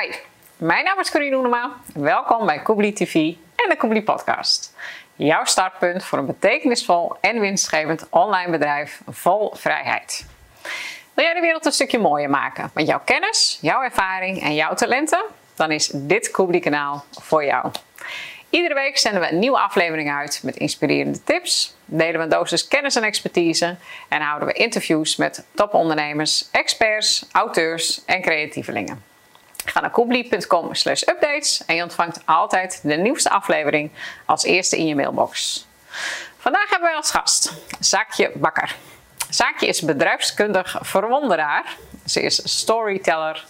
Hi, mijn naam is Corine Oenema. Welkom bij Koebli TV en de Koebli Podcast. Jouw startpunt voor een betekenisvol en winstgevend online bedrijf vol vrijheid. Wil jij de wereld een stukje mooier maken met jouw kennis, jouw ervaring en jouw talenten? Dan is dit Koebli kanaal voor jou. Iedere week zenden we een nieuwe aflevering uit met inspirerende tips, delen we een dosis kennis en expertise en houden we interviews met topondernemers, experts, auteurs en creatievelingen. Ga naar koebli.com slash updates en je ontvangt altijd de nieuwste aflevering als eerste in je mailbox. Vandaag hebben we als gast Zaakje Bakker. Zaakje is bedrijfskundig verwonderaar. Ze is storyteller,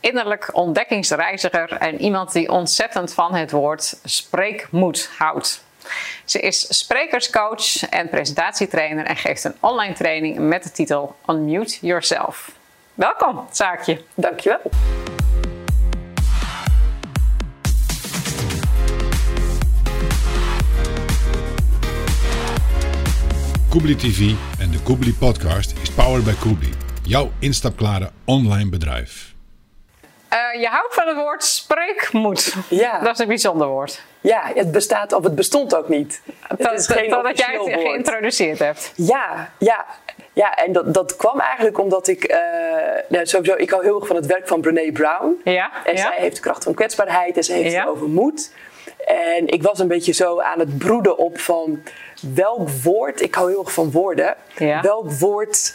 innerlijk ontdekkingsreiziger en iemand die ontzettend van het woord spreekmoed houdt. Ze is sprekerscoach en presentatietrainer en geeft een online training met de titel Unmute Yourself. Welkom, Zaakje. Dankjewel. Koebli TV en de Koebli Podcast is powered by Koebli, jouw instapklare online bedrijf. Uh, je houdt van het woord spreekmoed. Ja. Dat is een bijzonder woord. Ja, het bestaat of het bestond ook niet. Dat, is geen dat jij het woord. geïntroduceerd hebt. Ja, ja. Ja, en dat, dat kwam eigenlijk omdat ik, uh, nou, sowieso, ik hou heel erg van het werk van Brene Brown. Ja, en ja. zij heeft de kracht van kwetsbaarheid en ze heeft het over moed. En ik was een beetje zo aan het broeden op van welk woord, ik hou heel erg van woorden, welk woord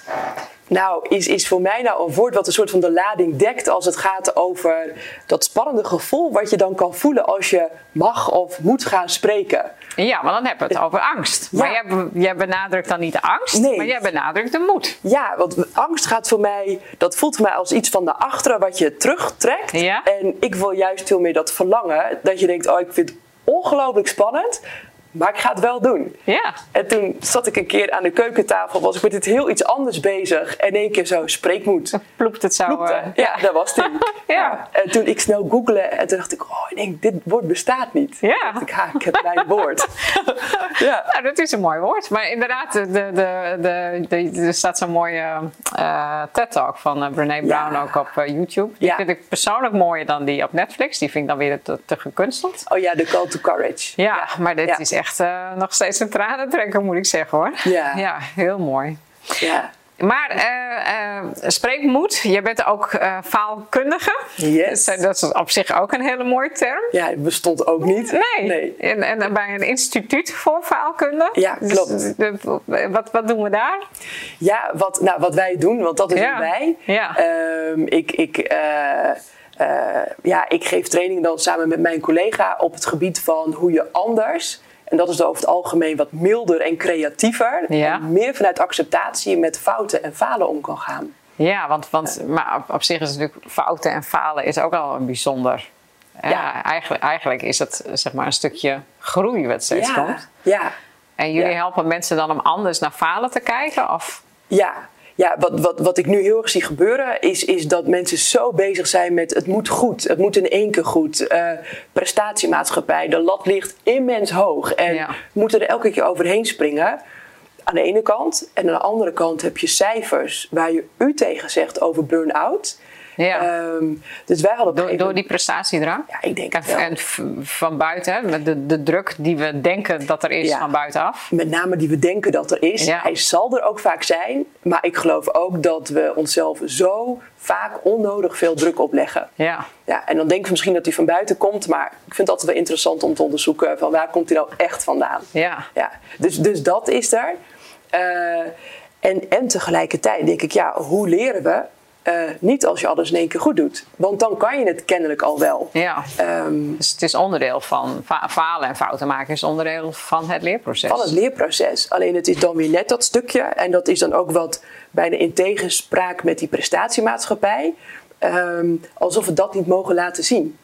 nou, is, is voor mij nou een woord wat een soort van de lading dekt als het gaat over dat spannende gevoel wat je dan kan voelen als je mag of moet gaan spreken. Ja, maar dan hebben we het over angst. Maar jij, jij, benadrukt dan niet de angst, nee. maar jij benadrukt de moed. Ja, want angst gaat voor mij, dat voelt voor mij als iets van de achteren wat je terugtrekt. Ja. En ik wil juist veel meer dat verlangen, dat je denkt, oh ik vind het ongelooflijk spannend, maar ik ga het wel doen. Ja. En toen zat ik een keer aan de keukentafel, was ik met dit heel iets anders bezig. En in één keer zo, spreekmoed. Ploept het zo. Ploepte. Uh, ja, dat was die. ja. En toen ik snel googelde en toen dacht ik, oh, ik denk, dit woord bestaat niet. Ja. Toen dacht ik, ha, ik heb mijn woord. ja. Nou, dat is een mooi woord. Maar inderdaad, de, de, de, de, er staat zo'n mooie uh, TED-talk van uh, Brene Brown ook op YouTube. Die vind ik persoonlijk mooier dan die op Netflix. Die vind ik dan weer te, te gekunsteld. Oh ja, de call to courage. Ja, maar dit is echt echt uh, nog steeds een tranentrekker, moet ik zeggen hoor. Ja, ja heel mooi. Ja. Maar uh, uh, spreekmoed, je bent ook uh, faalkundige. Yes. Dat is op zich ook een hele mooie term. Ja, het bestond ook niet. Nee. nee. En, en bij een instituut voor faalkunde. Ja, klopt. Dus, de, wat, wat doen we daar? Ja, wat, nou, wat wij doen, want dat is ja. wij. Ja. Um, ik, ik, ja, ik geef training dan samen met mijn collega op het gebied van hoe je anders en dat is over het algemeen wat milder en creatiever. Ja. En meer vanuit acceptatie met fouten en falen om kan gaan. Ja, want, want maar op, op zich is natuurlijk fouten en falen is ook al een bijzonder. Ja. ja eigenlijk, eigenlijk is het zeg maar een stukje groei wat steeds ja. komt. Ja. En jullie helpen mensen dan om anders naar falen te kijken? Of? Ja, ja, wat, wat, wat ik nu heel erg zie gebeuren, is, is dat mensen zo bezig zijn met het moet goed, het moet in één keer goed. Uh, prestatiemaatschappij, de lat ligt immens hoog en ja. moeten er elke keer overheen springen. Aan de ene kant. En aan de andere kant heb je cijfers waar je u tegen zegt over burn-out. Ja. Um, dus wij hadden door, door die prestatiedrang? Ja, ik denk en, wel. En van buiten, met de, de druk die we denken dat er is ja. van buitenaf. Met name die we denken dat er is. Ja. Hij zal er ook vaak zijn. Maar ik geloof ook dat we onszelf zo vaak onnodig veel druk opleggen. Ja. Ja, en dan denken we misschien dat hij van buiten komt. Maar ik vind het altijd wel interessant om te onderzoeken van waar komt hij nou echt vandaan. Ja. Ja, dus, dus dat is er. Uh, en, en tegelijkertijd denk ik, ja, hoe leren we uh, niet als je alles in één keer goed doet. Want dan kan je het kennelijk al wel. Ja. Um, dus het is onderdeel van fa falen en fouten maken, is onderdeel van het leerproces. Van het leerproces. Alleen het is dan weer net dat stukje. En dat is dan ook wat bijna in tegenspraak met die prestatiemaatschappij. Um, alsof we dat niet mogen laten zien.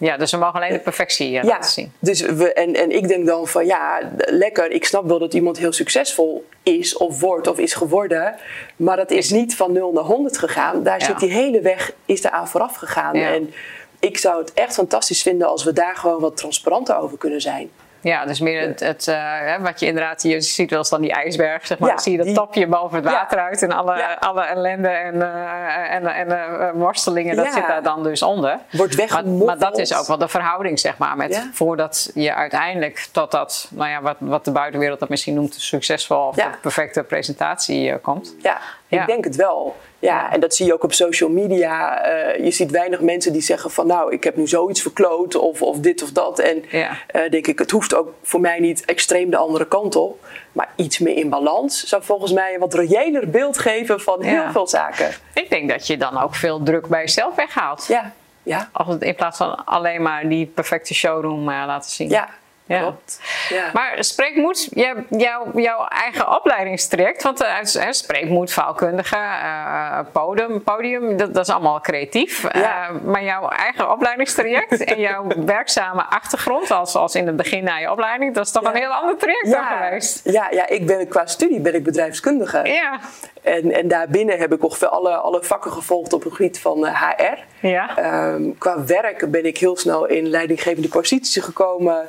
Ja, dus we mogen alleen de perfectie uh, ja, laten zien. Dus we, en, en ik denk dan van ja, lekker. Ik snap wel dat iemand heel succesvol is of wordt of is geworden. Maar dat is niet van 0 naar 100 gegaan. Daar zit die hele weg is daar aan vooraf gegaan. En ik zou het echt fantastisch vinden als we daar gewoon wat transparanter over kunnen zijn. Ja, dus meer het, het uh, wat je inderdaad, je ziet wel eens dan die ijsberg, zeg maar. dan zie je dat topje boven het water uit en alle, alle ellende en, uh, en, en uh, worstelingen, dat zit daar dan dus onder. Wordt maar, maar, dat is ook wel de verhouding, zeg maar, met voordat je uiteindelijk tot dat, nou ja, wat, wat de buitenwereld dat misschien noemt, succesvol of de perfecte presentatie komt. Ja, ik denk het wel. Ja, en dat zie je ook op social media. Uh, je ziet weinig mensen die zeggen van nou, ik heb nu zoiets verkloot of, of dit of dat. En ja. uh, denk ik, het hoeft ook voor mij niet extreem de andere kant op. Maar iets meer in balans zou volgens mij een wat reëler beeld geven van heel veel zaken. Ik denk dat je dan ook veel druk bij jezelf weghaalt. Ja. Ja. Als het in plaats van alleen maar die perfecte showroom uh, laten zien. Ja, ja. Klopt. Ja. Maar spreekmoed, jou, jouw eigen opleidingstraject, want uh, spreekmoed, vaalkundige, uh, podium, podium dat, dat, is allemaal creatief. Uh, maar jouw eigen opleidingstraject en jouw werkzame achtergrond, als, als in het begin na je opleiding, dat is toch een heel ander traject dan geweest? Ja, ja, ik ben qua studie ben ik bedrijfskundige. Ja. En, en daarbinnen heb ik ongeveer alle, alle vakken gevolgd op het gebied van HR. Ja. Um, qua werk ben ik heel snel in leidinggevende posities gekomen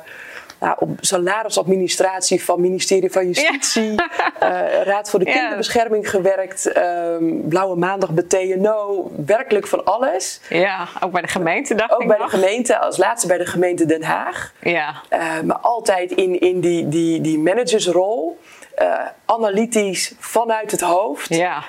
nou, op salarisadministratie van ministerie van Justitie, eh, Raad voor de Kinderbescherming gewerkt, um, Blauwe Maandag bij TNO, werkelijk van alles. Ja, ook bij de gemeente dacht ook bij de gemeente, als laatste bij de gemeente Den Haag. Ja. Uh, maar altijd in, in die, die, die managersrol. Uh, analytisch vanuit het hoofd. Ja.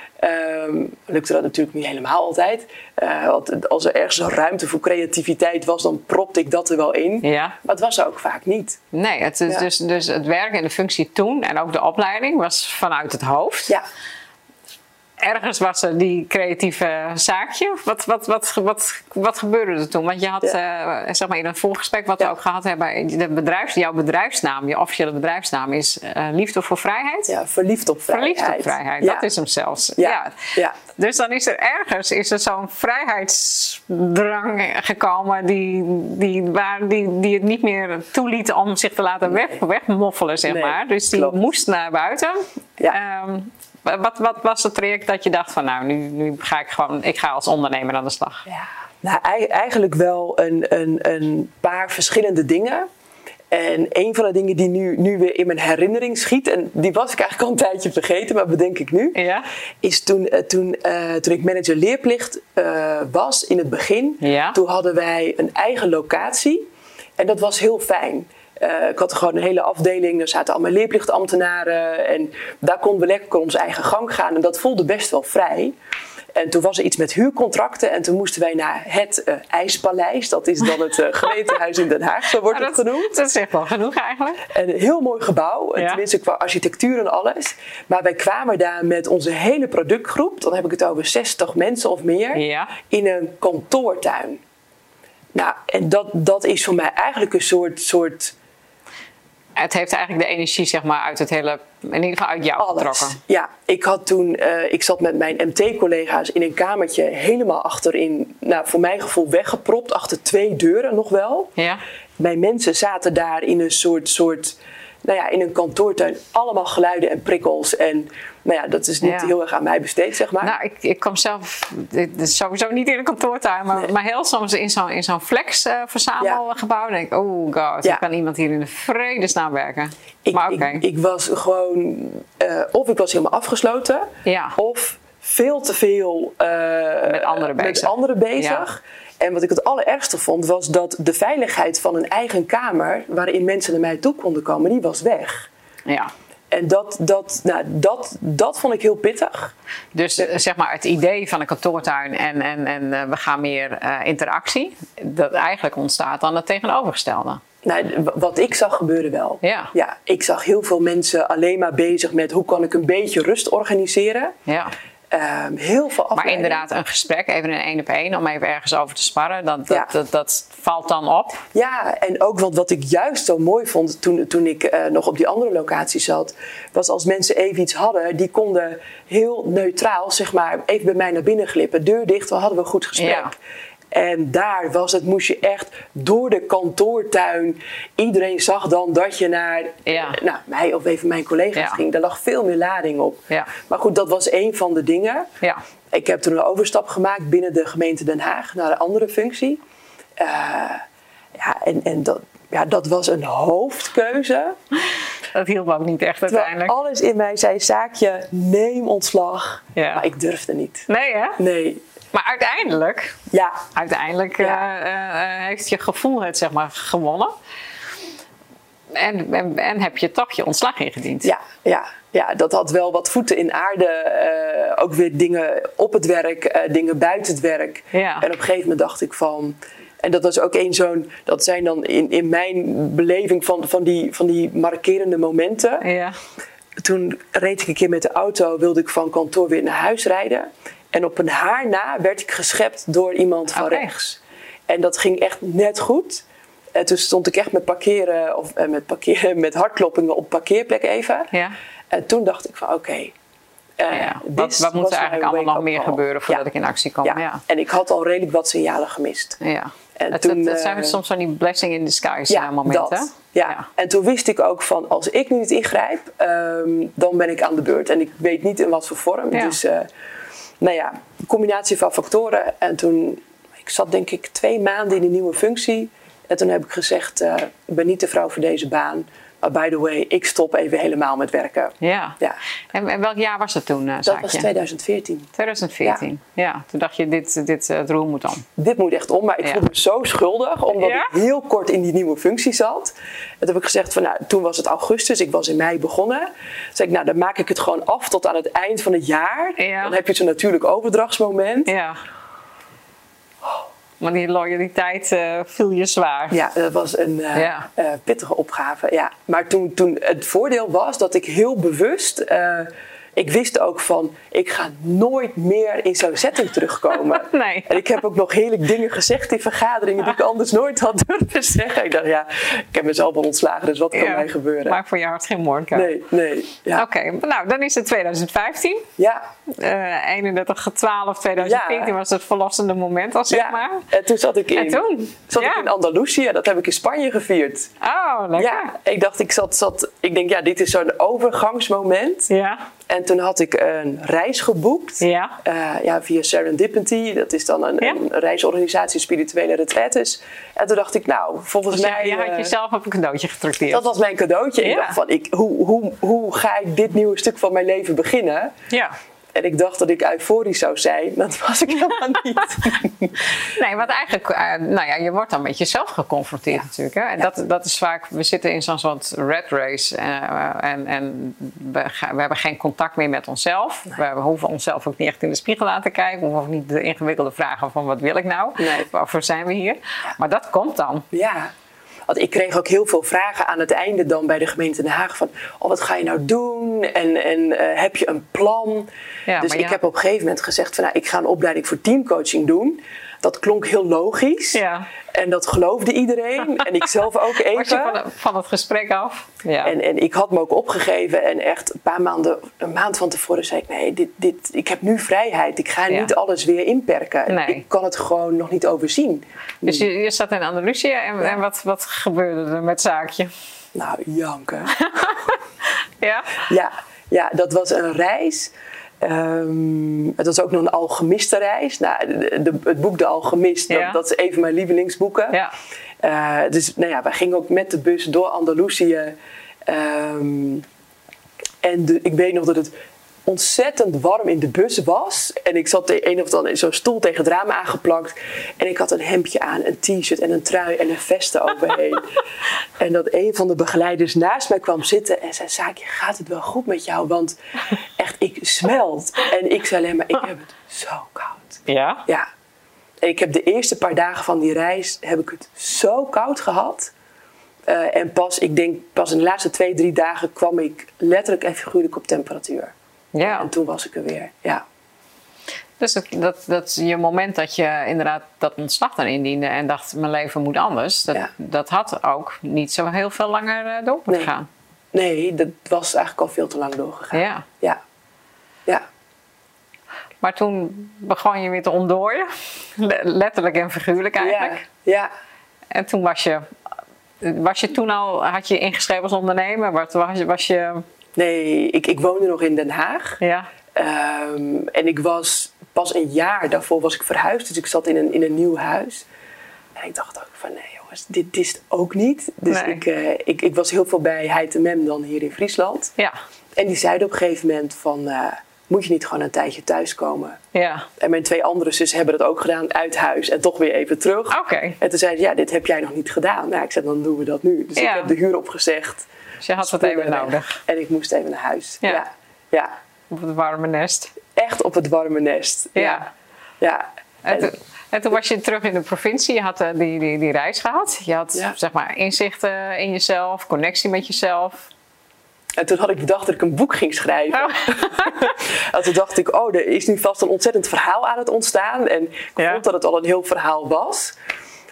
Um, lukte dat natuurlijk niet helemaal altijd. Uh, want als er ergens ruimte voor creativiteit was, dan propte ik dat er wel in. Ja. Maar het was er ook vaak niet. Nee, het is dus, dus het werk en de functie toen en ook de opleiding was vanuit het hoofd. Ja ergens was er die creatieve zaakje. Wat, wat, wat, wat, wat gebeurde er toen? Want je had, uh, zeg maar in een voorgesprek wat we ook gehad hebben, de bedrijfs, jouw bedrijfsnaam, je officiële bedrijfsnaam is uh, Liefde voor Vrijheid. Ja, verliefd op vrijheid. Verliefd op vrijheid, dat is hem zelfs. Ja. ja. Dus dan is er ergens is er zo'n vrijheidsdrang gekomen die, die, waar, die, die het niet meer toeliet om zich te laten weg, wegmoffelen, zeg maar. Dus die moest naar buiten. Ja. Um, wat, wat, was het traject dat je dacht van nou, nu, nu ga ik gewoon, ik ga als ondernemer aan de slag? Ja, nou eigenlijk wel een, een, een paar verschillende dingen. En een van de dingen die nu, nu weer in mijn herinnering schiet, en die was ik eigenlijk al een tijdje vergeten, maar bedenk ik nu, ja. is toen, uh, toen, uh, toen ik manager leerplicht uh, was in het begin, ja. toen hadden wij een eigen locatie. En dat was heel fijn. Uh, ik had gewoon een hele afdeling, er zaten allemaal leerplichtambtenaren en daar konden we lekker onze eigen gang gaan en dat voelde best wel vrij. En toen was er iets met huurcontracten en toen moesten wij naar het uh, IJspaleis. Dat is dan het uh, gemeentehuis in Den Haag, zo wordt dat, het genoemd. Dat is echt wel genoeg eigenlijk. En een heel mooi gebouw, ja. tenminste qua architectuur en alles. Maar wij kwamen daar met onze hele productgroep, dan heb ik het over 60 mensen of meer, ja. in een kantoortuin. Nou, en dat, dat is voor mij eigenlijk een soort... soort het heeft eigenlijk de energie zeg maar, uit het hele, in ieder geval uit jou Alles. getrokken. Ja, ik had toen, uh, ik zat met mijn MT-collega's in een kamertje helemaal achterin, nou, voor mijn gevoel weggepropt, achter twee deuren nog wel. Ja. Mijn mensen zaten daar in een soort, soort nou ja, in een kantoortuin allemaal geluiden en prikkels. En nou ja, dat is niet Ja. heel erg aan mij besteed, zeg maar. Nou, ik, ik kwam zelf sowieso niet in een kantoortuin, maar, Nee. maar heel soms in zo'n in zo'n flex eh, verzamelgebouw. denk ik, oh god, Ja. hoe kan iemand hier in de vredesnaam werken? ik, maar oké. ik, ik was gewoon, eh, of ik was helemaal afgesloten, Ja. of veel te veel eh, Met anderen met bezig. anderen bezig. En wat ik het allerergste vond, was dat de veiligheid van een eigen kamer, waarin mensen naar mij toe konden komen, die was weg. Ja. En dat, dat, nou, dat, dat vond ik heel pittig. Dus eh, zeg maar het idee van een kantoortuin en, en, en eh, we gaan meer eh, interactie, dat eigenlijk ontstaat dan het tegenovergestelde. Nou, wat ik zag gebeuren wel. Ja. Ja, ik zag heel veel mensen alleen maar bezig met hoe kan ik een beetje rust organiseren. Ja. Ehm, heel veel Maar afleiding. inderdaad, een gesprek, even een één op één, om even ergens over te sparren, dat, Ja. dat, dat, valt dan op. Ja, en ook wat, wat ik juist zo mooi vond toen, toen ik eh, nog op die andere locatie zat, was als mensen even iets hadden, die konden heel neutraal, zeg maar, even bij mij naar binnen glippen. Deur dicht, we hadden we een goed gesprek. Ja. En daar was het, moest je echt door de kantoortuin. Iedereen zag dan dat je naar Ja. nou, mij of even mijn collega's Ja. ging. Daar lag veel meer lading op. Ja. Maar goed, dat was een van de dingen. Ja. Ik heb toen een overstap gemaakt binnen de gemeente Den Haag naar een andere functie. Eh, ja, en, en dat, ja, dat was een hoofdkeuze. Dat hielp ook niet echt uiteindelijk. alles in mij zei, zaakje, neem ontslag. Ja. Maar ik durfde niet. Nee hè? Nee. Maar uiteindelijk, ja. uiteindelijk ja. Uh, uh, heeft je gevoel het zeg maar gewonnen. En, en, en, heb je toch je ontslag ingediend. Ja, ja, ja, dat had wel wat voeten in aarde. Uh, ook weer dingen op het werk, dingen buiten het werk. Ja. En op een gegeven moment dacht ik van... En dat was ook één zo'n, dat zijn dan in, in mijn beleving van, van, die, van die markerende momenten. Ja. Toen reed ik een keer met de auto, wilde ik van kantoor weer naar huis rijden. En op een haar na werd ik geschept door iemand van rechts. En dat ging echt net goed. En toen stond ik echt met parkeren, of eh, met, parkeren, met hartkloppingen op parkeerplek even. Ja. En toen dacht ik van oké, okay, uh, ja, wat, wat moet er eigenlijk allemaal nog meer gebeuren voordat ik in actie kom? Ja. En ik had al redelijk wat signalen gemist. Ja. En het, toen, het, zijn uh, soms van die blessing in disguise ja, momenten. Ja. ja. en toen wist ik ook van als ik nu niet ingrijp, um, dan ben ik aan de beurt. En ik weet niet in wat voor vorm. Dus uh, nou ja, een combinatie van factoren. En toen, ik zat denk ik twee maanden in een nieuwe functie. En toen heb ik gezegd, uh, ik ben niet de vrouw voor deze baan. Maar by the way, ik stop even helemaal met werken. Ja. ja. En, en welk jaar was het toen, uh, Dat was 2014. 2014, ja. ja. Toen dacht je, dit, dit uh, het roer moet om. Dit moet echt om, maar ik voelde me zo schuldig. Omdat ik heel kort in die nieuwe functie zat. En toen heb ik gezegd, van, nou, toen was het augustus. Ik was in mei begonnen. Toen zei ik, nou, dan maak ik het gewoon af tot aan het eind van het jaar. Dan heb je zo'n natuurlijk overdrachtsmoment. Ja. Maar die loyaliteit uh, viel je zwaar. Ja, dat was een uh, ja. uh, pittige opgave. Ja. Maar toen, toen het voordeel was dat ik heel bewust ik wist ook van, ik ga nooit meer in zo'n setting terugkomen. Nee. En ik heb ook nog heerlijk dingen gezegd in vergaderingen die ik anders nooit had durven zeggen. Ik dacht, ja, ik heb mezelf al ontslagen, dus wat kan mij gebeuren? Maak voor je hart geen moord. Nee, nee. Ja. Oké, nou dan is het 2015. Ja. Uh, 31 12 2014 was het verlossende moment, al zeg maar. En toen zat ik in, en toen? Zat ik in Andalusië, dat heb ik in Spanje gevierd. Oh, lekker. Ja, ik dacht, ik zat, zat ik denk, ja, dit is zo'n overgangsmoment. Ja. En toen had ik een reis geboekt ja. Uh, ja, via Serendipity. Dat is dan een, een reisorganisatie spirituele retretes. En toen dacht ik, nou, volgens dus mij... Je, had jezelf op een cadeautje getrakteerd. Dat was mijn cadeautje. Ja. Ik dacht van, ik, hoe, hoe, hoe ga ik dit nieuwe stuk van mijn leven beginnen? Ja. En ik dacht dat ik euforisch zou zijn. Dat was ik helemaal niet. nee, want eigenlijk, uh, nou ja, je wordt dan met jezelf geconfronteerd ja. natuurlijk. Hè? En ja. dat, dat is vaak, we zitten in zo'n soort red race. Uh, en en we, we, hebben geen contact meer met onszelf. Nee. We hoeven onszelf ook niet echt in de spiegel aan te kijken. We hoeven ook niet de ingewikkelde vragen van wat wil ik nou? Nee. Waarvoor zijn we hier? Maar dat komt dan. Ja, want ik kreeg ook heel veel vragen aan het einde dan bij de gemeente Den Haag van... oh, wat ga je nou doen? En, en uh, heb je een plan? Ja, dus ik ja. heb op een gegeven moment gezegd van... Nou, ik ga een opleiding voor teamcoaching doen. Dat klonk heel logisch. Ja. En dat geloofde iedereen. en ik zelf ook even. Was je van, van het gesprek af? Ja. En, en ik had me ook opgegeven. En echt een paar maanden, een maand van tevoren zei ik... nee, dit, dit, ik heb nu vrijheid. Ik ga ja. niet alles weer inperken. Nee. Ik kan het gewoon nog niet overzien. Dus je, je zat in Andalusië. En, ja. en wat, wat gebeurde er met Zaakje? Nou, janken. ja? Ja, ja, dat was een reis... Um, het was ook nog een alchemistenreis. Nou, de, de, het boek De Alchemist, ja. dat, dat, is een van mijn lievelingsboeken. Ja. Uh, dus nou ja, wij gingen ook met de bus door Andalusië. Um, en de, ik weet nog dat het ontzettend warm in de bus was. En ik zat een of dan in zo'n stoel tegen het raam aangeplakt. En ik had een hemdje aan, een t-shirt en een trui en een vest overheen. en dat een van de begeleiders naast mij kwam zitten en zei... Saakje, gaat het wel goed met jou? Want echt, ik smelt. En ik zei alleen maar, ik heb het zo koud. Ja? Ja. En ik heb de eerste paar dagen van die reis, heb ik het zo koud gehad... Uh, en pas, ik denk, pas in de laatste twee, drie dagen kwam ik letterlijk en figuurlijk op temperatuur. Ja. En toen was ik er weer, ja. Dus dat, dat, dat je moment dat je inderdaad dat ontslag dan indiende en dacht mijn leven moet anders, dat, ja. dat had ook niet zo heel veel langer uh, door moeten nee. gaan. Nee, dat was eigenlijk al veel te lang doorgegaan. Ja. Ja. ja. Maar toen begon je weer te ontdooien, letterlijk en figuurlijk eigenlijk. Ja. ja. En toen was je, was je toen al, had je ingeschreven als ondernemer? Was, was, was je Nee, ik, ik woonde nog in Den Haag. Ja. Um, en ik was pas een jaar daarvoor was ik verhuisd. Dus ik zat in een, in een nieuw huis. En ik dacht ook van nee jongens, dit, is het ook niet. Dus ik, uh, ik, ik was heel veel bij Heid Mem dan hier in Friesland. Ja. En die zeiden op een gegeven moment van... Uh, moet je niet gewoon een tijdje thuiskomen? Ja. En mijn twee andere zussen hebben dat ook gedaan uit huis en toch weer even terug. Oké. En toen zeiden ze, ja, dit heb jij nog niet gedaan. Nou, ik zei, dan doen we dat nu. Dus ik heb de huur opgezegd. Dus je had wat even nodig. En ik moest even naar huis. Ja. ja. ja. Op het warme nest. Echt op het warme nest. Ja. ja. En, toen, en, toen, was je terug in de provincie. Je had uh, die, die, die reis gehad. Je had zeg maar inzichten in jezelf, connectie met jezelf. En toen had ik bedacht dat ik een boek ging schrijven. Oh. en toen dacht ik, oh, er is nu vast een ontzettend verhaal aan het ontstaan. En ik vond dat het al een heel verhaal was.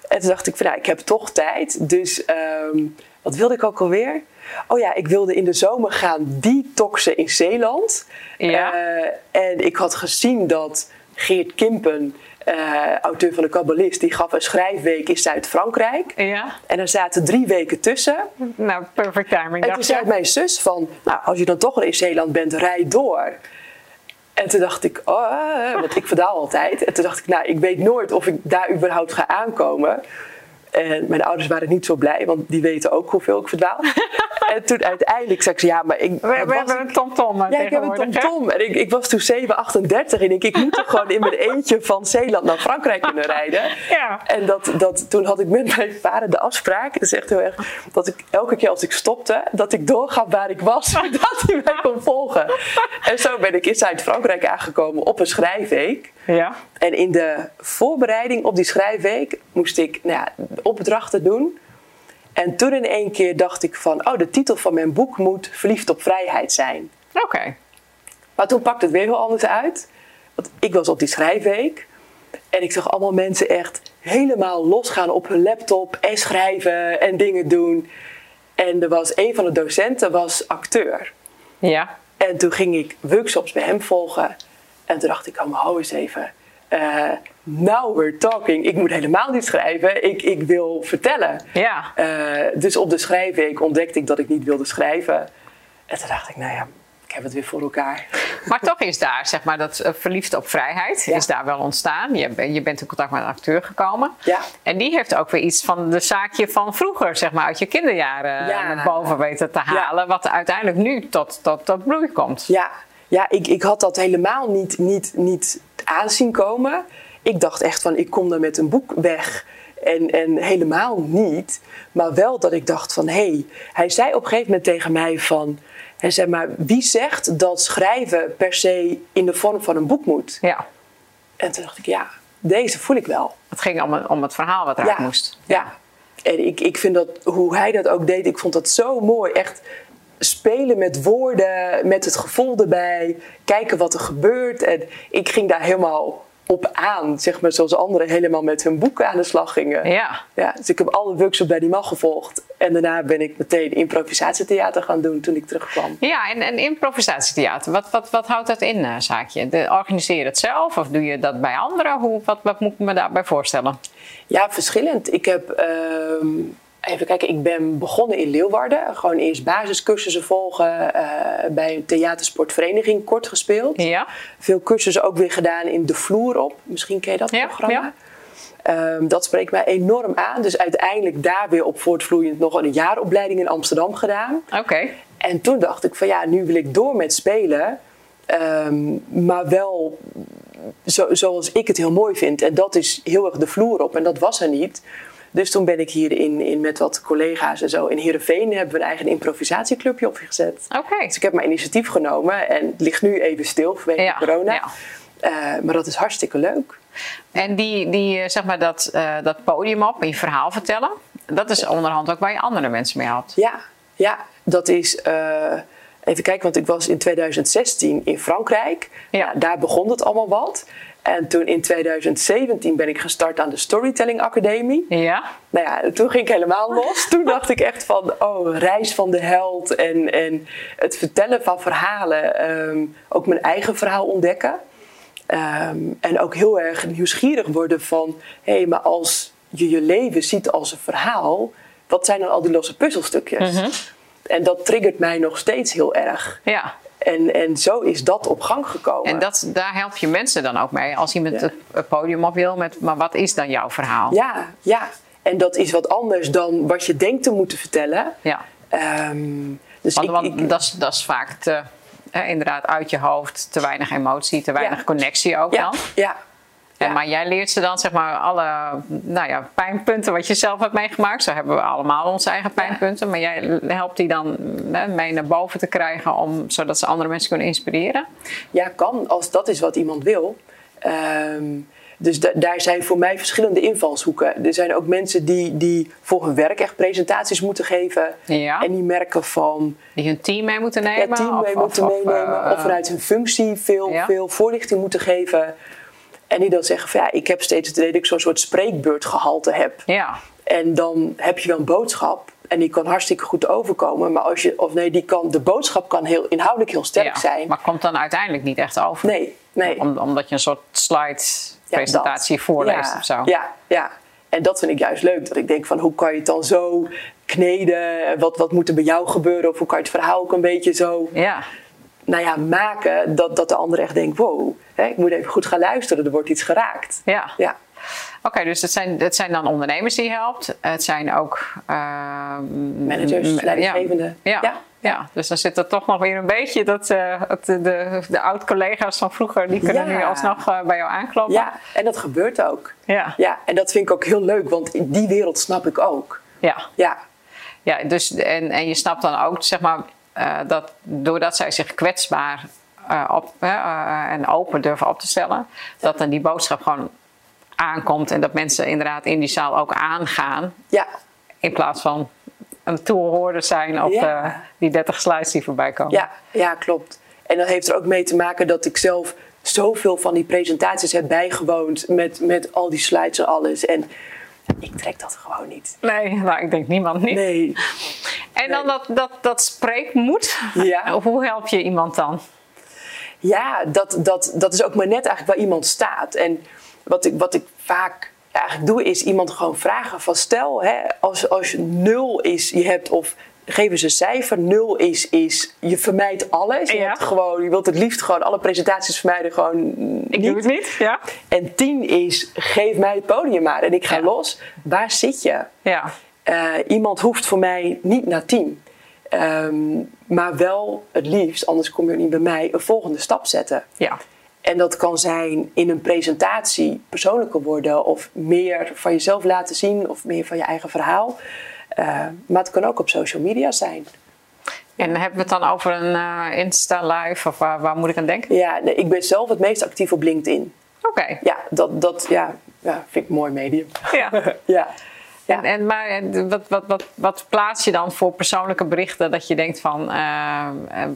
En toen dacht ik, van, nou, ik heb toch tijd. Dus um, wat wilde ik ook alweer? Oh ja, ik wilde in de zomer gaan detoxen in Zeeland. Ja. Uh, en ik had gezien dat Geert Kimpen uh, auteur van de Kabbalist, die gaf een schrijfweek in Zuid-Frankrijk. Ja. En er zaten drie weken tussen. Nou, perfect timing. En toen zei mijn zus van, nou, als je dan toch al in Zeeland bent, rijd door. En toen dacht ik, oh, want ik verdaal altijd. En toen dacht ik, nou, ik weet nooit of ik daar überhaupt ga aankomen. En mijn ouders waren niet zo blij, want die weten ook hoeveel ik verdwaal. en toen uiteindelijk zei ik, ja, maar ik... We, we hebben een tomtom Ja, ik heb een tomtom. En ik, ik was toen 7, 38 en ik, ik moet toch gewoon in mijn eentje van Zeeland naar Frankrijk kunnen rijden. Ja. En dat, dat, toen had ik met mijn vader de afspraak, dat is echt heel erg, dat ik elke keer als ik stopte, dat ik doorgaf waar ik was, zodat hij mij kon volgen. En zo ben ik in Zuid-Frankrijk aangekomen op een schrijfweek. Ja. En in de voorbereiding op die schrijfweek moest ik nou ja, opdrachten doen. En toen in één keer dacht ik van, oh, de titel van mijn boek moet Verliefd op Vrijheid zijn. Oké. Maar toen pakte het weer heel anders uit. Want ik was op die schrijfweek. En ik zag allemaal mensen echt helemaal losgaan op hun laptop en schrijven en dingen doen. En er was een van de docenten was acteur. Ja. En toen ging ik workshops bij hem volgen. En toen dacht ik, oh, maar hou eens even. Uh, now we're talking. Ik moet helemaal niet schrijven. Ik, ik wil vertellen. Ja. Uh, dus op de schrijfweek ontdekte ik dat ik niet wilde schrijven. En toen dacht ik, nou ja, ik heb het weer voor elkaar. Maar toch is daar, zeg maar, dat uh, verliefd op vrijheid is daar wel ontstaan. Je, je bent in contact met een acteur gekomen. Ja. En die heeft ook weer iets van de zaakje van vroeger, zeg maar, uit je kinderjaren Ja. naar boven weten te halen. Wat uiteindelijk nu tot, tot, tot bloei komt. Ja, ja ik, ik had dat helemaal niet, niet, niet aanzien komen. Ik dacht echt van, ik kom daar met een boek weg. En, en helemaal niet. Maar wel dat ik dacht van, hé, hey, hij zei op een gegeven moment tegen mij van... Hij zei maar, wie zegt dat schrijven per se in de vorm van een boek moet? Ja. En toen dacht ik, ja, deze voel ik wel. Het ging om, om het verhaal wat eruit ja. moest. Ja. En ik, ik vind dat, hoe hij dat ook deed, ik vond dat zo mooi. Echt spelen met woorden, met het gevoel erbij, kijken wat er gebeurt. En ik ging daar helemaal op aan, zeg maar, zoals anderen helemaal met hun boeken aan de slag gingen. Ja. Ja, dus ik heb alle workshops bij die man gevolgd. En daarna ben ik meteen improvisatietheater gaan doen toen ik terugkwam. Ja, en, en improvisatietheater, wat, wat, wat houdt dat in, uh, zaakje? De, organiseer je het zelf of doe je dat bij anderen? Hoe, wat, wat moet ik me daarbij voorstellen? Ja, verschillend. Ik heb... Uh, Even kijken, ik ben begonnen in Leeuwarden. Gewoon eerst basiscursussen volgen. Uh, bij een theatersportvereniging kort gespeeld. Ja. Veel cursussen ook weer gedaan in De Vloer op. Misschien ken je dat ja, programma. Ja. Um, dat spreekt mij enorm aan. Dus uiteindelijk daar weer op voortvloeiend nog een jaaropleiding in Amsterdam gedaan. Oké. Okay. En toen dacht ik van ja, nu wil ik door met spelen. Um, maar wel zo, zoals ik het heel mooi vind. En dat is heel erg de vloer op. En dat was er niet. Dus toen ben ik hier in, in, met wat collega's en zo in Heerenveen hebben we een eigen improvisatieclubje opgezet. Oké. Okay. Dus ik heb mijn initiatief genomen en het ligt nu even stil vanwege ja, corona. Ja. Uh, maar dat is hartstikke leuk. En die, die zeg maar dat, uh, dat podium op en je verhaal vertellen, dat is onderhand ook waar je andere mensen mee had. Ja, ja dat is. Uh, even kijken, want ik was in 2016 in Frankrijk. Ja. Nou, daar begon het allemaal wat. En toen in 2017 ben ik gestart aan de Storytelling Academie. Ja. Nou ja, toen ging ik helemaal los. Toen dacht ik echt van, oh, reis van de held en, en het vertellen van verhalen. Um, ook mijn eigen verhaal ontdekken. Um, en ook heel erg nieuwsgierig worden van, hé, hey, maar als je je leven ziet als een verhaal, wat zijn dan al die losse puzzelstukjes? Mhm. En dat triggert mij nog steeds heel erg. Ja. En, en zo is dat op gang gekomen. En dat, daar help je mensen dan ook mee. Als iemand ja. het podium op wil met, maar wat is dan jouw verhaal? Ja, ja. En dat is wat anders dan wat je denkt te moeten vertellen. Ja. Um, dus want, ik, want ik, dat, is, dat is vaak te, inderdaad uit je hoofd, te weinig emotie, te weinig connectie ook ja. dan. Ja, ja. Maar jij leert ze dan zeg maar alle nou ja, pijnpunten wat je zelf hebt meegemaakt. Zo hebben we allemaal onze eigen pijnpunten. Maar jij helpt die dan mee naar boven te krijgen om, zodat ze andere mensen kunnen inspireren? Ja, kan. Als dat is wat iemand wil. Um, dus daar zijn voor mij verschillende invalshoeken. Er zijn ook mensen die, die voor hun werk echt presentaties moeten geven. Ja. En die merken van... Die hun team mee moeten nemen? Ja, team mee of, moeten of, meenemen. Uh, of vanuit hun functie veel, ja. veel voorlichting moeten geven. En die dan zeggen van ja, ik heb steeds het idee dat ik zo'n soort spreekbeurtgehalte heb. Ja. En dan heb je wel een boodschap. En die kan hartstikke goed overkomen. Maar als je, of nee, die kan, de boodschap kan heel inhoudelijk heel sterk ja, zijn. Maar komt dan uiteindelijk niet echt over. Nee, nee. Om, omdat je een soort slide presentatie ja, voorleest ja, of zo. Ja, ja. En dat vind ik juist leuk. Dat ik denk van hoe kan je het dan zo kneden? Wat, wat moet er bij jou gebeuren? Of hoe kan je het verhaal ook een beetje zo ja. Nou ja, maken dat, dat de ander echt denkt: wow, hè, ik moet even goed gaan luisteren, er wordt iets geraakt. Ja. ja. Oké, okay, dus het zijn, het zijn dan ondernemers die je helpt. Het zijn ook uh, managers, leidinggevenden. Ja. Ja. ja. dus dan zit er toch nog weer een beetje dat uh, de, de, de oud-collega's van vroeger, die kunnen nu alsnog uh, bij jou aankloppen. Ja, en dat gebeurt ook. Ja. ja. En dat vind ik ook heel leuk, want in die wereld snap ik ook. Ja. Ja. Ja, dus en, en je snapt dan ook, zeg maar, uh, dat doordat zij zich kwetsbaar op, uh, en open durven op te stellen, dat dan die boodschap gewoon aankomt en dat mensen inderdaad in die zaal ook aangaan. Ja. In plaats van een toehoorder zijn op ja. die 30 slides die voorbij komen. Ja, ja, klopt. En dat heeft er ook mee te maken dat ik zelf zoveel van die presentaties heb bijgewoond met, met al die slides en alles. En ik trek dat gewoon niet. Nee, nou, ik denk niemand niet. Nee. En dan dat, dat, dat spreekmoed. Ja. Hoe help je iemand dan? Ja, dat, dat, dat is ook maar net eigenlijk waar iemand staat. En wat ik, wat ik vaak eigenlijk doe, is iemand gewoon vragen van stel, hè, als, als je nul is, je hebt of geef eens een cijfer. Nul is, is je vermijdt alles. Je, ja. hebt gewoon, je wilt het liefst gewoon alle presentaties vermijden. Gewoon ik niet. doe het niet, ja. En tien is, geef mij het podium maar en ik ga ja. los. Waar zit je? Ja. Uh, iemand hoeft voor mij niet naar tien. Um, maar wel het liefst, anders kom je niet bij mij, een volgende stap zetten. Ja. En dat kan zijn in een presentatie persoonlijker worden of meer van jezelf laten zien of meer van je eigen verhaal. Uh, maar het kan ook op social media zijn. En hebben we het dan over een uh, Insta live of waar, waar, moet ik aan denken? Ja, nee, ik ben zelf het meest actief op LinkedIn. Oké. Okay. Ja, dat, dat ja, ja, vind ik een mooi medium. Ja. ja. Ja. En, en, maar wat, wat, wat, wat plaats je dan voor persoonlijke berichten dat je denkt van uh,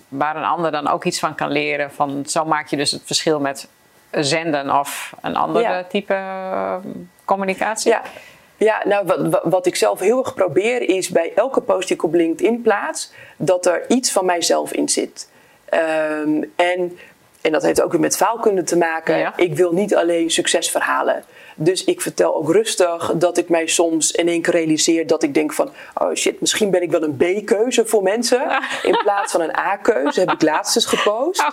waar een ander dan ook iets van kan leren? Van zo maak je dus het verschil met zenden of een andere ja. type uh, communicatie? Ja. Ja, nou wat, wat ik zelf heel erg probeer is bij elke post die ik op LinkedIn plaats, dat er iets van mijzelf in zit. Um, en, en dat heeft ook weer met faalkunde te maken. Ja. Ik wil niet alleen succesverhalen. Dus ik vertel ook rustig dat ik mij soms in één keer realiseer dat ik denk van... oh shit, misschien ben ik wel een B-keuze voor mensen in plaats van een A-keuze. Heb ik laatst eens gepost.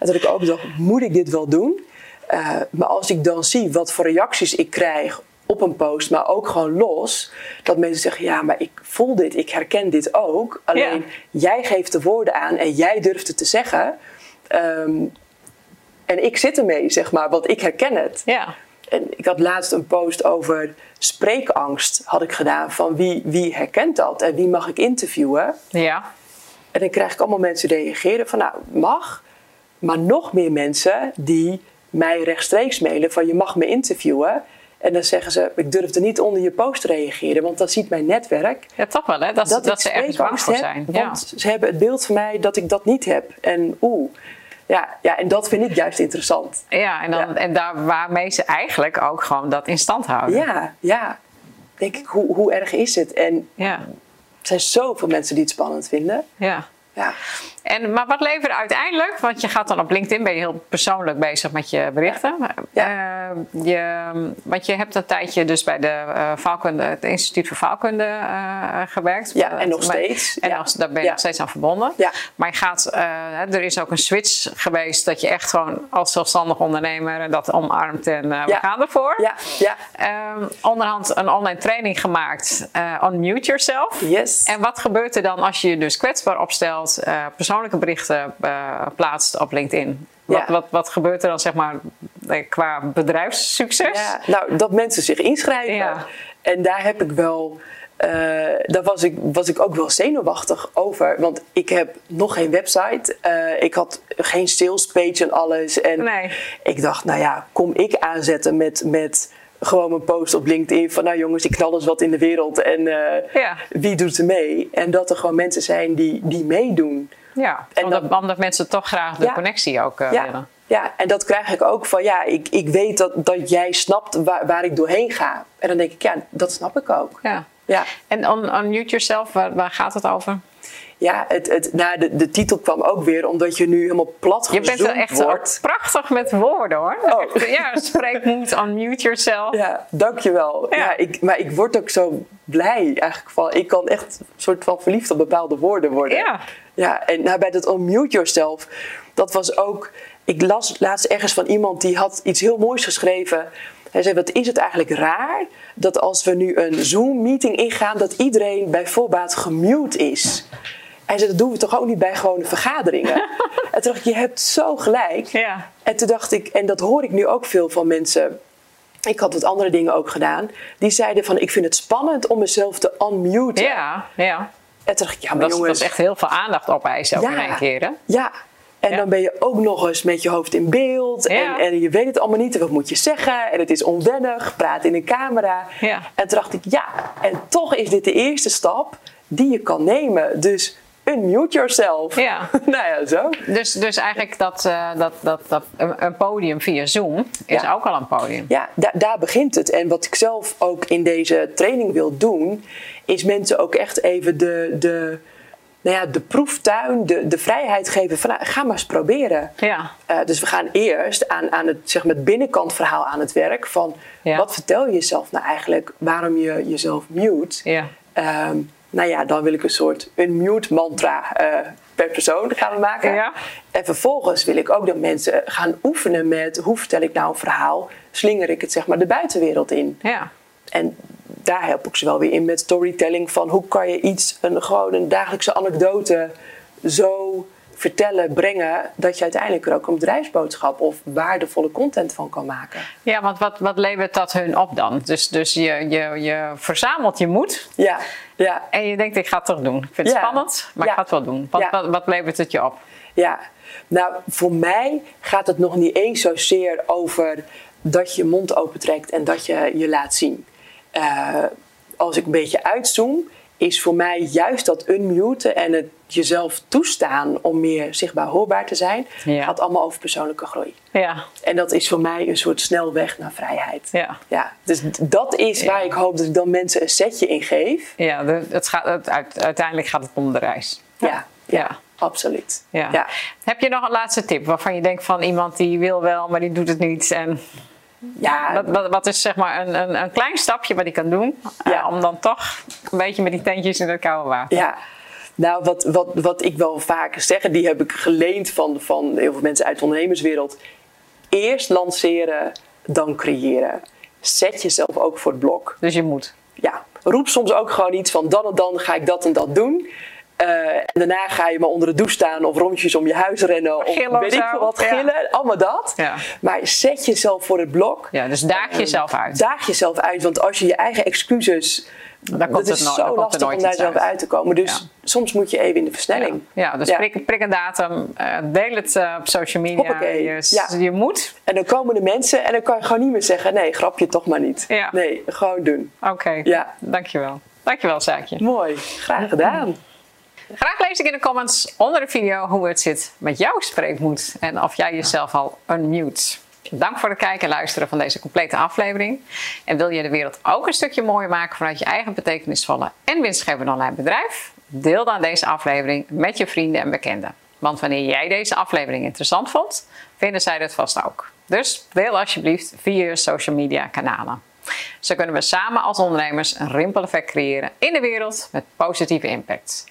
En dat ik ook dacht, moet ik dit wel doen? Uh, maar als ik dan zie wat voor reacties ik krijg op een post, maar ook gewoon los. Dat mensen zeggen, ja, maar ik voel dit, ik herken dit ook. Alleen, ja. jij geeft de woorden aan en jij durft het te zeggen. Um, en ik zit ermee, zeg maar, want ik herken het. Ja. En ik had laatst een post over spreekangst had ik gedaan. Van wie, wie herkent dat en wie mag ik interviewen? Ja. En dan krijg ik allemaal mensen die reageren van nou, mag. Maar nog meer mensen die mij rechtstreeks mailen van je mag me interviewen. En dan zeggen ze, ik durfde niet onder je post te reageren, want dan ziet mijn netwerk... Ja, toch wel hè, dat, dat, dat ze ergens bang voor zijn. Heb, want ze hebben het beeld van mij dat ik dat niet heb. En oeh, ja, ja, en dat vind ik juist interessant. Ja, en, dan, ja. en daar waarmee ze eigenlijk ook gewoon dat in stand houden. Ja, ja. Denk ik, hoe, hoe erg is het? En ja. er zijn zoveel mensen die het spannend vinden. Ja. Ja. En, maar wat levert uiteindelijk? Want je gaat dan op LinkedIn, ben je heel persoonlijk bezig met je berichten. Ja. Uh, je, want je hebt een tijdje dus bij de uh, Vaalkunde, het Instituut voor Vaalkunde uh, gewerkt. Ja, en nog steeds. En ja. daar ben je nog steeds aan verbonden. Ja. Maar je gaat, er is ook een switch geweest dat je echt gewoon als zelfstandig ondernemer dat omarmt en we gaan ervoor. Ja. Ja. Ehm, onderhand een online training gemaakt, Unmute Yourself. Yes. En wat gebeurt er dan als je je dus kwetsbaar opstelt, persoonlijke berichten plaatst op LinkedIn? Wat, wat, wat gebeurt er dan zeg maar qua bedrijfssucces? Ja, nou, dat mensen zich inschrijven. Ja. En daar heb ik wel. Uh, daar was ik, was ik ook wel zenuwachtig over. Want ik heb nog geen website. Uh, ik had geen sales page en alles. En nee. ik dacht, nou ja, kom ik aanzetten met, met gewoon mijn post op LinkedIn van nou jongens, ik knal eens wat in de wereld en uh, ja. wie doet er mee? En dat er gewoon mensen zijn die, die meedoen. Ja, en omdat, omdat mensen toch graag de connectie ook uh, ja, willen. Ja, en dat krijg ik ook van ja, ik, ik weet dat, dat jij snapt waar, waar ik doorheen ga. En dan denk ik, ja, dat snap ik ook. Ja. Ja. En on, on Mute Yourself, waar, waar gaat het over? Ja, het, het, nou, de, de titel kwam ook weer omdat je nu helemaal plat Je bent wel echt prachtig met woorden hoor. Oh. ja, spreek moet, unmute yourself. Ja, dankjewel. Ja. ja ik, maar ik word ook zo blij eigenlijk van. Ik kan echt een soort van verliefd op bepaalde woorden worden. Ja. Ja, en nou, bij dat unmute yourself, dat was ook... Ik las laatst ergens van iemand die had iets heel moois geschreven. Hij zei, wat is het eigenlijk raar dat als we nu een Zoom-meeting ingaan... dat iedereen bij voorbaat gemute is. Hij zei, dat doen we toch ook niet bij gewone vergaderingen? en toen dacht ik, je hebt zo gelijk. Ja. En toen dacht ik, en dat hoor ik nu ook veel van mensen... Ik had wat andere dingen ook gedaan. Die zeiden van, ik vind het spannend om mezelf te unmuten. Ja, ja. En toen dacht ik, ja, maar dat, jongens... Dat is echt heel veel aandacht opeisen ook ja, in één keer, hè? Ja, en dan ben je ook nog eens met je hoofd in beeld. En, en, je weet het allemaal niet. Wat moet je zeggen? En het is onwennig. Praat in een camera. Ja. En toen dacht ik, ja. En toch is dit de eerste stap die je kan nemen. Dus unmute yourself. Ja. nou ja, zo. Dus, dus eigenlijk dat, uh, dat, dat, dat een podium via Zoom is ook al een podium. Ja, daar, daar begint het. En wat ik zelf ook in deze training wil doen, is mensen ook echt even de, de, nou ja, de proeftuin, de, de vrijheid geven van nou, ga maar eens proberen. Ja. Uh, dus we gaan eerst aan, aan het, zeg maar, het binnenkant verhaal aan het werk van wat vertel je jezelf nou eigenlijk, waarom je jezelf mute. Ja. Um, nou ja, dan wil ik een soort unmute mantra uh, per persoon gaan maken. Ja. En vervolgens wil ik ook dat mensen gaan oefenen met hoe vertel ik nou een verhaal, slinger ik het zeg maar de buitenwereld in. Ja. En daar help ik ze wel weer in met storytelling van hoe kan je iets, een, gewoon een dagelijkse anekdote zo vertellen, brengen, dat je uiteindelijk er ook een bedrijfsboodschap of waardevolle content van kan maken. Ja, want wat, wat levert dat hun op dan? Dus, dus je, je, je verzamelt je moed. Ja, ja. En je denkt, ik ga het toch doen. Ik vind het spannend, maar ik ga het wel doen. Wat, wat, wat levert het je op? Ja, nou voor mij gaat het nog niet eens zozeer over dat je je mond opentrekt en dat je je laat zien. Uh, als ik een beetje uitzoom, is voor mij juist dat unmuten en het jezelf toestaan om meer zichtbaar hoorbaar te zijn, ja. gaat allemaal over persoonlijke groei. Ja. En dat is voor mij een soort snelweg naar vrijheid. Ja. Ja, dus dat is waar ik hoop dat ik dan mensen een setje in geef. Ja, het gaat, het, uiteindelijk gaat het om de reis. Ja, ja, absoluut. Ja. Heb je nog een laatste tip waarvan je denkt van iemand die wil wel, maar die doet het niet en ja, wat, wat, is zeg maar een, een, een, klein stapje wat ik kan doen ja. om dan toch een beetje met die tentjes in het koude water. Ja, nou wat, wat, wat ik wel vaak zeg, die heb ik geleend van, van heel veel mensen uit de ondernemerswereld. Eerst lanceren, dan creëren. Zet jezelf ook voor het blok. Dus je moet. Ja, roep soms ook gewoon iets van dan en dan ga ik dat en dat doen. Uh, en daarna ga je maar onder de douche staan of rondjes om je huis rennen of gillen weet ik veel wat, gillen, allemaal dat. Ja. Maar zet jezelf voor het blok. Ja, dus daag jezelf uit. Daag jezelf uit, want als je je eigen excuses... Daar komt het is no zo lastig om daar zelf uit. te komen. Dus ja. soms moet je even in de versnelling. Ja, dus Prik, prik, een datum, uh, deel het op social media. Je, je, moet. En dan komen de mensen en dan kan je gewoon niet meer zeggen... nee, grapje toch maar niet. Nee, gewoon doen. Oké, ja. dankjewel. Dankjewel, Zaakje. Mooi, graag gedaan. Graag lees ik in de comments onder de video hoe het zit met jouw spreekmoed en of jij jezelf al unmute. Dank voor het kijken en luisteren van deze complete aflevering. En wil je de wereld ook een stukje mooier maken vanuit je eigen betekenisvolle en winstgevende online bedrijf? deel dan deze aflevering met je vrienden en bekenden. Want wanneer jij deze aflevering interessant vond, vinden zij dat vast ook. Dus deel alsjeblieft via je social media kanalen. Zo kunnen we samen als ondernemers een rimpeleffect creëren in de wereld met positieve impact.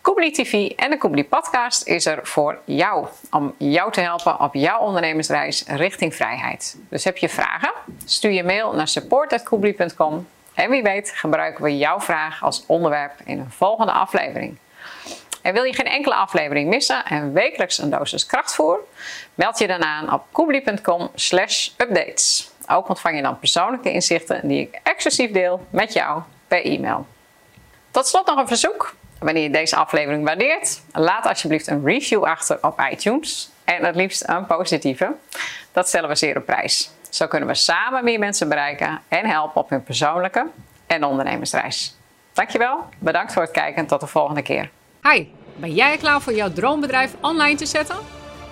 Koebli TV en de Koebli Podcast is er voor jou. Om jou te helpen op jouw ondernemersreis richting vrijheid. Dus heb je vragen? Stuur je mail naar support.koebli.com. En wie weet gebruiken we jouw vraag als onderwerp in een volgende aflevering. En wil je geen enkele aflevering missen en wekelijks een dosis krachtvoer? Meld je dan aan op koebli.com slash updates. Ook ontvang je dan persoonlijke inzichten die ik exclusief deel met jou per e-mail. Tot slot nog een verzoek. Wanneer je deze aflevering waardeert, laat alsjeblieft een review achter op iTunes. En het liefst een positieve. Dat stellen we zeer op prijs. Zo kunnen we samen meer mensen bereiken en helpen op hun persoonlijke en ondernemersreis. Dankjewel, bedankt voor het kijken en tot de volgende keer. Hi, ben jij klaar voor jouw droombedrijf online te zetten?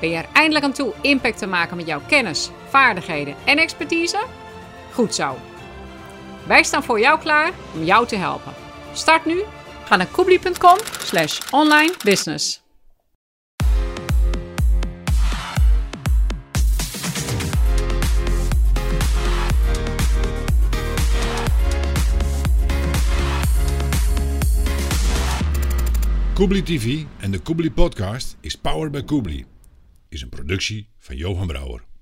Ben je er eindelijk aan toe impact te maken met jouw kennis, vaardigheden en expertise? Goed zo. Wij staan voor jou klaar om jou te helpen. Start nu Ga naar koebli.com slash online business. Koebli TV en de Koebli Podcast is powered by Koebli. Is een productie van Johan Brouwer.